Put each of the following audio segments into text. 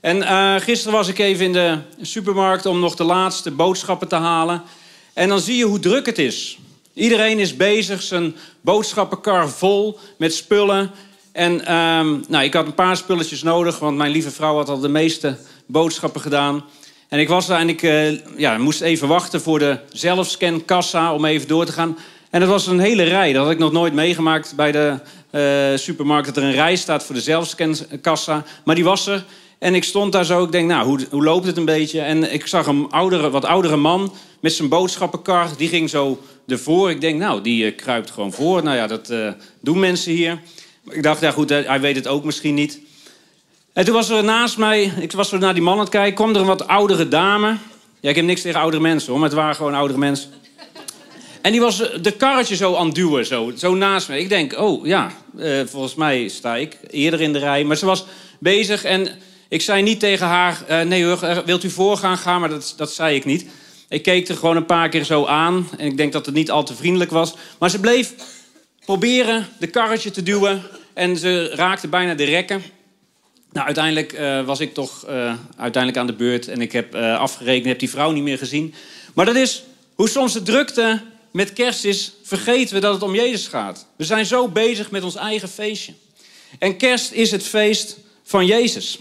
En uh, gisteren was ik even in de supermarkt om nog de laatste boodschappen te halen. En dan zie je hoe druk het is. Iedereen is bezig, zijn boodschappenkar vol met spullen. En um, nou, ik had een paar spulletjes nodig, want mijn lieve vrouw had al de meeste boodschappen gedaan. En ik was daar en ik uh, ja, moest even wachten voor de zelfscankassa om even door te gaan. En dat was een hele rij. Dat had ik nog nooit meegemaakt bij de uh, supermarkt. Dat er een rij staat voor de zelfscankassa. Maar die was er. En ik stond daar zo. Ik denk, nou, hoe, hoe loopt het een beetje? En ik zag een oudere, wat oudere man met zijn boodschappenkar. Die ging zo ervoor. Ik denk, nou, die uh, kruipt gewoon voor. Nou ja, dat uh, doen mensen hier. Ik dacht, ja goed, hij weet het ook misschien niet. En toen was er naast mij, ik was er naar die man aan het kijken, kwam er een wat oudere dame. Ja, ik heb niks tegen oudere mensen hoor, maar het waren gewoon oudere mensen. En die was de karretje zo aan het duwen, zo, zo naast me. Ik denk, oh ja, volgens mij sta ik eerder in de rij. Maar ze was bezig en ik zei niet tegen haar... Uh, nee hoor, wilt u voorgaan gaan? Maar dat, dat zei ik niet. Ik keek er gewoon een paar keer zo aan. En ik denk dat het niet al te vriendelijk was. Maar ze bleef proberen de karretje te duwen. En ze raakte bijna de rekken. Nou, uiteindelijk uh, was ik toch uiteindelijk aan de beurt. En ik heb uh, afgerekend, heb die vrouw niet meer gezien. Maar dat is hoe soms de drukte met kerst is... vergeten we dat het om Jezus gaat. We zijn zo bezig met ons eigen feestje. En kerst is het feest van Jezus.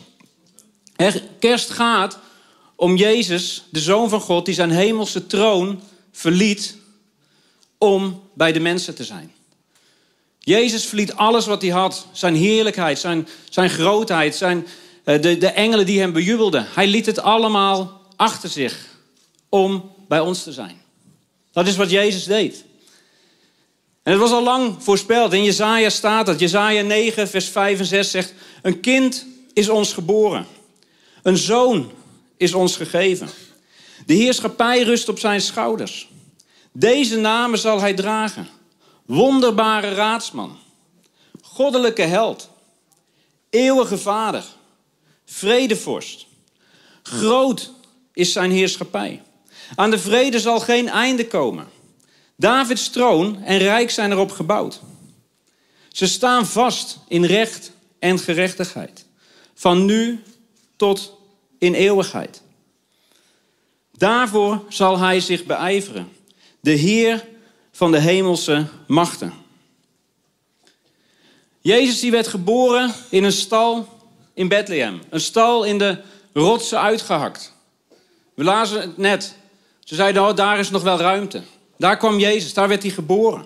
Kerst gaat om Jezus, de Zoon van God... die zijn hemelse troon verliet om bij de mensen te zijn. Jezus verliet alles wat hij had. Zijn heerlijkheid, zijn, zijn grootheid, zijn, uh, de, de engelen die hem bejubelden. Hij liet het allemaal achter zich om bij ons te zijn. Dat is wat Jezus deed. En het was al lang voorspeld. In Jezaja staat dat. Jezaja 9, vers 5 en 6 zegt... Een kind is ons geboren. Een zoon is ons gegeven. De heerschappij rust op zijn schouders. Deze namen zal hij dragen. Wonderbare raadsman. Goddelijke held. Eeuwige vader. Vredevorst. Groot is zijn heerschappij. Aan de vrede zal geen einde komen. Davids troon en rijk zijn erop gebouwd. Ze staan vast in recht en gerechtigheid. Van nu tot in eeuwigheid. Daarvoor zal hij zich beijveren. De Heer van de hemelse machten. Jezus die werd geboren in een stal in Bethlehem. Een stal in de rotsen uitgehakt. We lazen het net. Ze zeiden, oh, daar is nog wel ruimte. Daar kwam Jezus, daar werd hij geboren.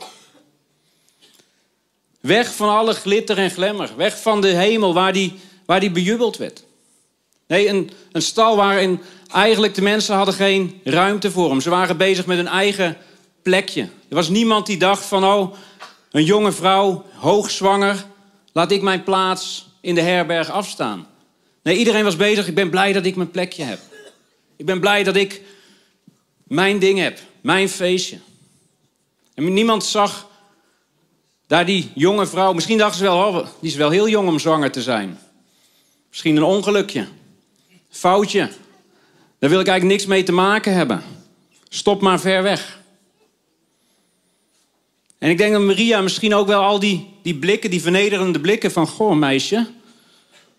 Weg van alle glitter en glemmer. Weg van de hemel waar die, waar die bejubeld werd. Nee, een, een stal waarin eigenlijk de mensen hadden geen ruimte voor hem. Ze waren bezig met hun eigen plekje. Er was niemand die dacht van, oh, een jonge vrouw, hoogzwanger, laat ik mijn plaats in de herberg afstaan. Nee, iedereen was bezig, ik ben blij dat ik mijn plekje heb. Ik ben blij dat ik mijn ding heb, mijn feestje. En niemand zag daar die jonge vrouw, misschien dachten ze wel, oh, die is wel heel jong om zwanger te zijn. Misschien een ongelukje, foutje. Daar wil ik eigenlijk niks mee te maken hebben. Stop maar ver weg. En ik denk dat Maria misschien ook wel al die, die blikken, die vernederende blikken van... Goh, meisje,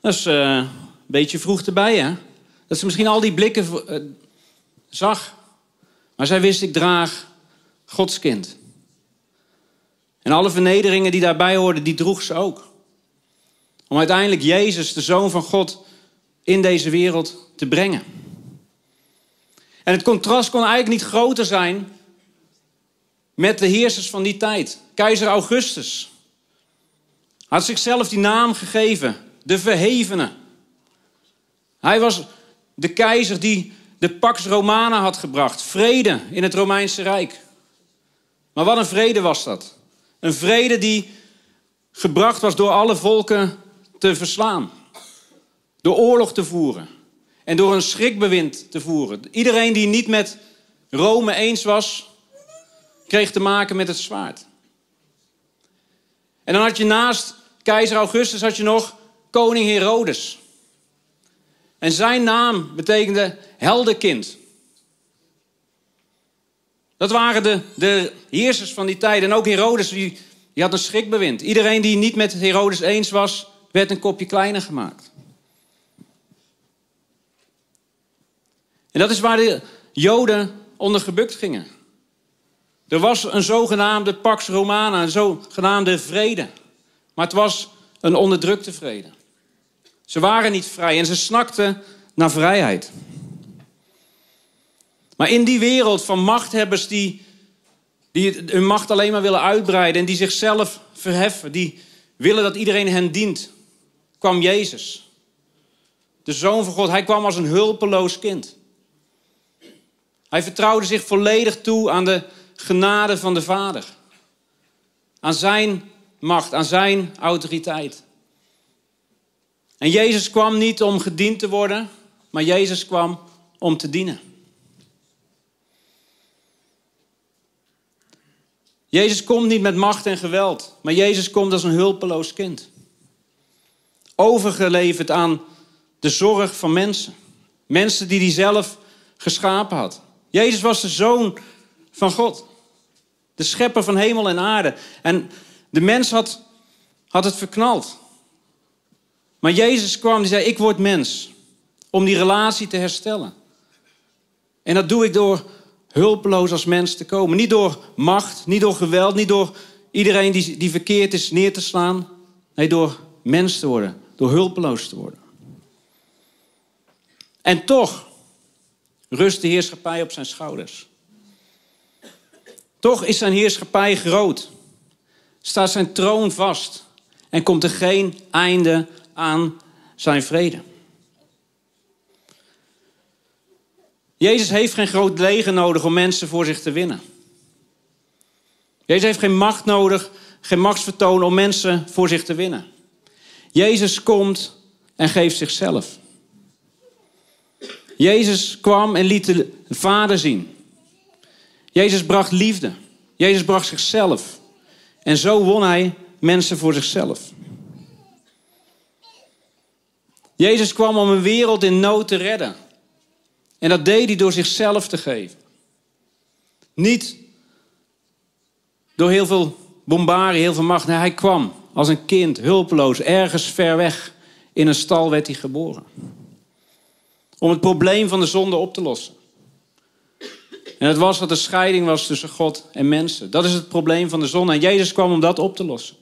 dat is uh, een beetje vroeg erbij, hè? Dat ze misschien al die blikken uh, zag. Maar zij wist, ik draag Gods kind. En alle vernederingen die daarbij hoorden, die droeg ze ook. Om uiteindelijk Jezus, de Zoon van God, in deze wereld te brengen. En het contrast kon eigenlijk niet groter zijn met de heersers van die tijd. Keizer Augustus had zichzelf die naam gegeven, de Verhevene. Hij was de keizer die de Pax Romana had gebracht, vrede in het Romeinse Rijk. Maar wat een vrede was dat? Een vrede die gebracht was door alle volken te verslaan, door oorlog te voeren en door een schrikbewind te voeren. Iedereen die niet met Rome eens was, kreeg te maken met het zwaard. En dan had je naast keizer Augustus had je nog koning Herodes. En zijn naam betekende heldenkind. Dat waren de, de heersers van die tijd. En ook Herodes, die, die had een schrikbewind. Iedereen die niet met Herodes eens was, werd een kopje kleiner gemaakt. En dat is waar de Joden onder gebukt gingen. Er was een zogenaamde Pax Romana, een zogenaamde vrede. Maar het was een onderdrukte vrede. Ze waren niet vrij en ze snakten naar vrijheid. Maar in die wereld van machthebbers die, die hun macht alleen maar willen uitbreiden en die zichzelf verheffen, die willen dat iedereen hen dient, kwam Jezus. De Zoon van God, hij kwam als een hulpeloos kind. Hij vertrouwde zich volledig toe aan de genade van de Vader. Aan zijn macht, aan zijn autoriteit. En Jezus kwam niet om gediend te worden, maar Jezus kwam om te dienen. Jezus komt niet met macht en geweld, maar Jezus komt als een hulpeloos kind. Overgeleverd aan de zorg van mensen. Mensen die hij zelf geschapen had. Jezus was de zoon van God. De schepper van hemel en aarde. En de mens had, had het verknald. Maar Jezus kwam en zei: Ik word mens. Om die relatie te herstellen. En dat doe ik door hulpeloos als mens te komen. Niet door macht, niet door geweld, niet door iedereen die, die verkeerd is neer te slaan. Nee, door mens te worden, door hulpeloos te worden. En toch rust de heerschappij op zijn schouders. Toch is zijn heerschappij groot. Staat zijn troon vast. En komt er geen einde aan zijn vrede. Jezus heeft geen groot leger nodig om mensen voor zich te winnen. Jezus heeft geen macht nodig, geen machtsvertoon om mensen voor zich te winnen. Jezus komt en geeft zichzelf. Jezus kwam en liet de Vader zien. Jezus bracht liefde. Jezus bracht zichzelf. En zo won hij mensen voor zichzelf. Jezus kwam om een wereld in nood te redden. En dat deed hij door zichzelf te geven. Niet door heel veel bombarie, heel veel macht. Nee, hij kwam als een kind, hulpeloos, ergens ver weg. In een stal werd hij geboren. Om het probleem van de zonde op te lossen. En het was dat er scheiding was tussen God en mensen. Dat is het probleem van de zonde. En Jezus kwam om dat op te lossen.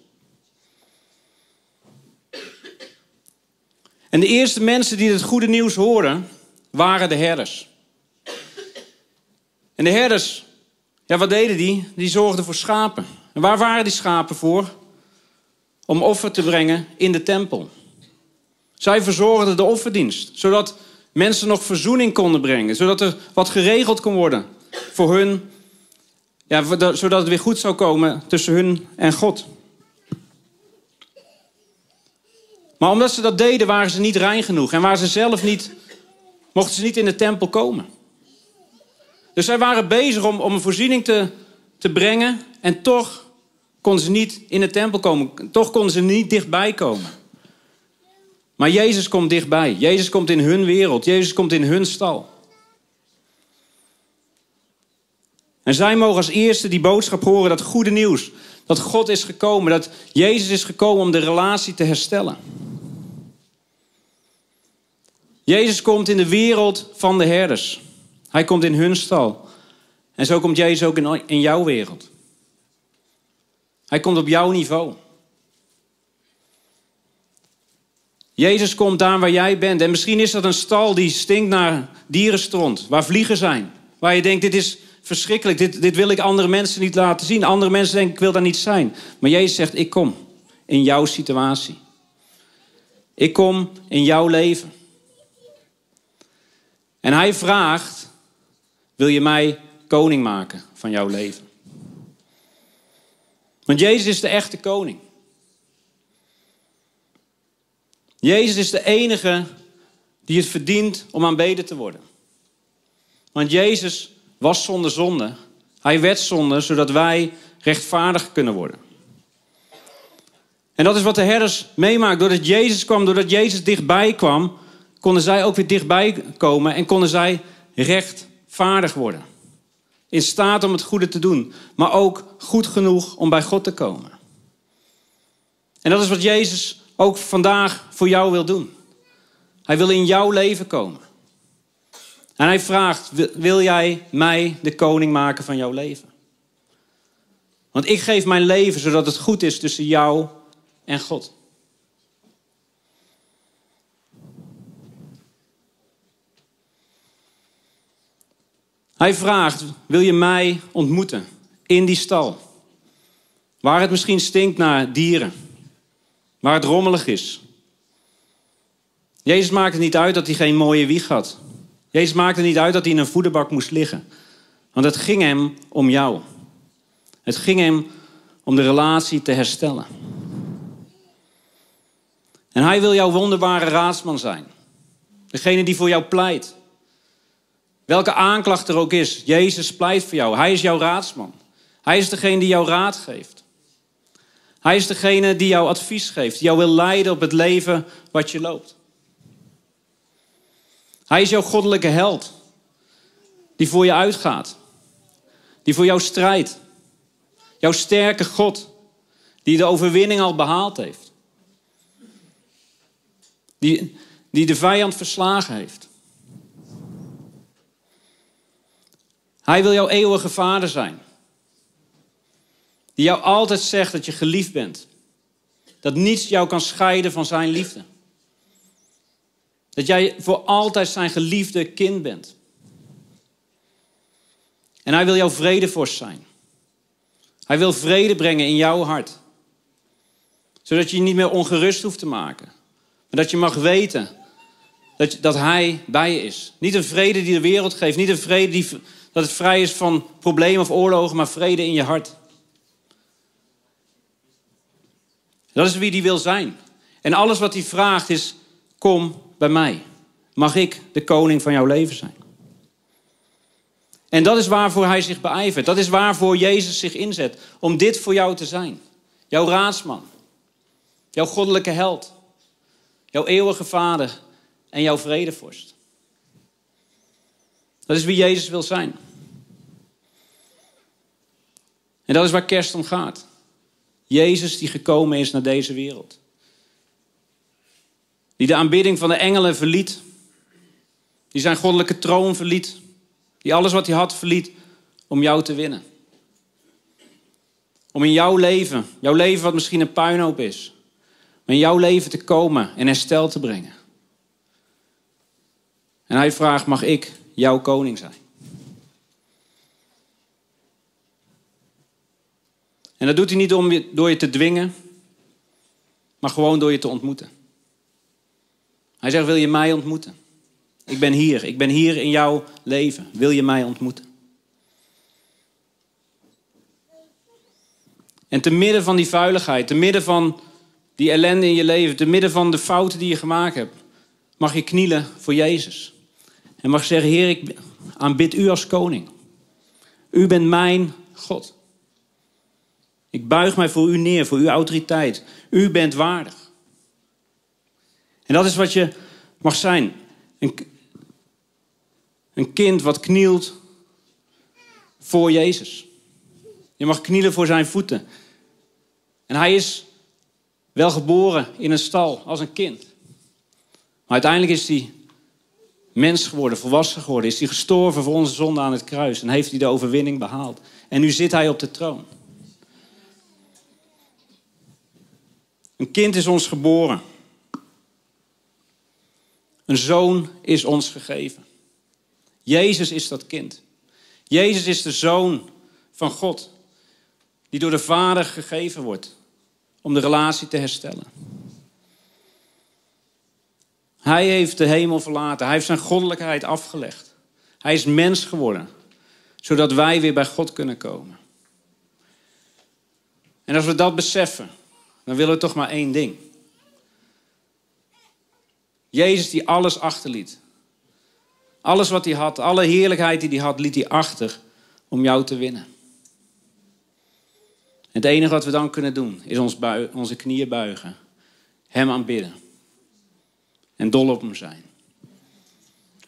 En de eerste mensen die het goede nieuws hoorden, waren de herders. En de herders, ja, wat deden die? Die zorgden voor schapen. En waar waren die schapen voor? Om offer te brengen in de tempel. Zij verzorgden de offerdienst, zodat mensen nog verzoening konden brengen, zodat er wat geregeld kon worden voor hun, ja, zodat het weer goed zou komen tussen hun en God. Maar omdat ze dat deden, waren ze niet rein genoeg en waren ze zelf niet mochten ze niet in de tempel komen. Dus zij waren bezig om, om een voorziening te, te brengen en toch konden ze niet in de tempel komen. Toch konden ze niet dichtbij komen. Maar Jezus komt dichtbij. Jezus komt in hun wereld. Jezus komt in hun stal. En zij mogen als eerste die boodschap horen, dat goede nieuws. Dat God is gekomen, dat Jezus is gekomen om de relatie te herstellen. Jezus komt in de wereld van de herders. Hij komt in hun stal. En zo komt Jezus ook in, jouw wereld. Hij komt op jouw niveau. Jezus komt daar waar jij bent. En misschien is dat een stal die stinkt naar dierenstront, waar vliegen zijn. Waar je denkt, dit is verschrikkelijk, dit, dit wil ik andere mensen niet laten zien. Andere mensen denken, ik wil daar niet zijn. Maar Jezus zegt, ik kom in jouw situatie. Ik kom in jouw leven. En hij vraagt: Wil je mij koning maken van jouw leven? Want Jezus is de echte koning. Jezus is de enige die het verdient om aanbeden te worden. Want Jezus was zonder zonde. Hij werd zonde, zodat wij rechtvaardig kunnen worden. En dat is wat de herders meemaakt. Doordat Jezus kwam, doordat Jezus dichtbij kwam, konden zij ook weer dichtbij komen en konden zij rechtvaardig worden. In staat om het goede te doen, maar ook goed genoeg om bij God te komen. En dat is wat Jezus ook vandaag voor jou wil doen. Hij wil in jouw leven komen. En hij vraagt, wil jij mij de koning maken van jouw leven? Want ik geef mijn leven zodat het goed is tussen jou en God. Hij vraagt: Wil je mij ontmoeten in die stal? Waar het misschien stinkt naar dieren, waar het rommelig is. Jezus maakte niet uit dat hij geen mooie wieg had. Jezus maakte niet uit dat hij in een voederbak moest liggen. Want het ging hem om jou. Het ging hem om de relatie te herstellen. En hij wil jouw wonderbare raadsman zijn. Degene die voor jou pleit. Welke aanklacht er ook is, Jezus pleit voor jou. Hij is jouw raadsman. Hij is degene die jou raad geeft. Hij is degene die jou advies geeft, jou wil leiden op het leven wat je loopt. Hij is jouw goddelijke held, die voor je uitgaat, die voor jou strijdt. Jouw sterke God, die de overwinning al behaald heeft. Die, die de vijand verslagen heeft. Hij wil jouw eeuwige vader zijn. Die jou altijd zegt dat je geliefd bent. Dat niets jou kan scheiden van zijn liefde. Dat jij voor altijd zijn geliefde kind bent. En hij wil jouw vredevorst zijn. Hij wil vrede brengen in jouw hart. Zodat je je niet meer ongerust hoeft te maken. Maar dat je mag weten dat, dat hij bij je is. Niet een vrede die de wereld geeft. Niet een vrede die, dat het vrij is van problemen of oorlogen. Maar vrede in je hart. Dat is wie die wil zijn. En alles wat hij vraagt is: kom bij mij. Mag ik de koning van jouw leven zijn? En dat is waarvoor hij zich beijvert. Dat is waarvoor Jezus zich inzet. Om dit voor jou te zijn. Jouw raadsman. Jouw goddelijke held. Jouw eeuwige vader. En jouw vredevorst. Dat is wie Jezus wil zijn. En dat is waar kerst om gaat. Jezus die gekomen is naar deze wereld. Die de aanbidding van de engelen verliet. Die zijn goddelijke troon verliet. Die alles wat hij had verliet om jou te winnen. Om in jouw leven, jouw leven wat misschien een puinhoop is, maar in jouw leven te komen en herstel te brengen. En hij vraagt, mag ik jouw koning zijn? En dat doet hij niet om je, door je te dwingen, maar gewoon door je te ontmoeten. Hij zegt, wil je mij ontmoeten? Ik ben hier, ik ben hier in jouw leven. Wil je mij ontmoeten? En te midden van die vuiligheid, te midden van die ellende in je leven, te midden van de fouten die je gemaakt hebt, mag je knielen voor Jezus. En mag zeggen, Heer, ik aanbid u als koning. U bent mijn God. Ik buig mij voor u neer, voor uw autoriteit. U bent waardig. En dat is wat je mag zijn. Een, een kind wat knielt voor Jezus. Je mag knielen voor zijn voeten. En hij is wel geboren in een stal als een kind. Maar uiteindelijk is hij mens geworden, volwassen geworden. Is hij gestorven voor onze zonde aan het kruis. En heeft hij de overwinning behaald. En nu zit hij op de troon. Een kind is ons geboren. Een zoon is ons gegeven. Jezus is dat kind. Jezus is de zoon van God, die door de Vader gegeven wordt om de relatie te herstellen. Hij heeft de hemel verlaten. Hij heeft zijn goddelijkheid afgelegd. Hij is mens geworden, zodat wij weer bij God kunnen komen. En als we dat beseffen, dan willen we toch maar één ding. Jezus die alles achterliet. Alles wat hij had, alle heerlijkheid die hij had, liet hij achter om jou te winnen. Het enige wat we dan kunnen doen, is ons onze knieën buigen. Hem aanbidden. En dol op hem zijn.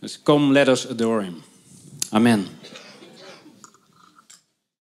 Dus kom, let us adore him. Amen.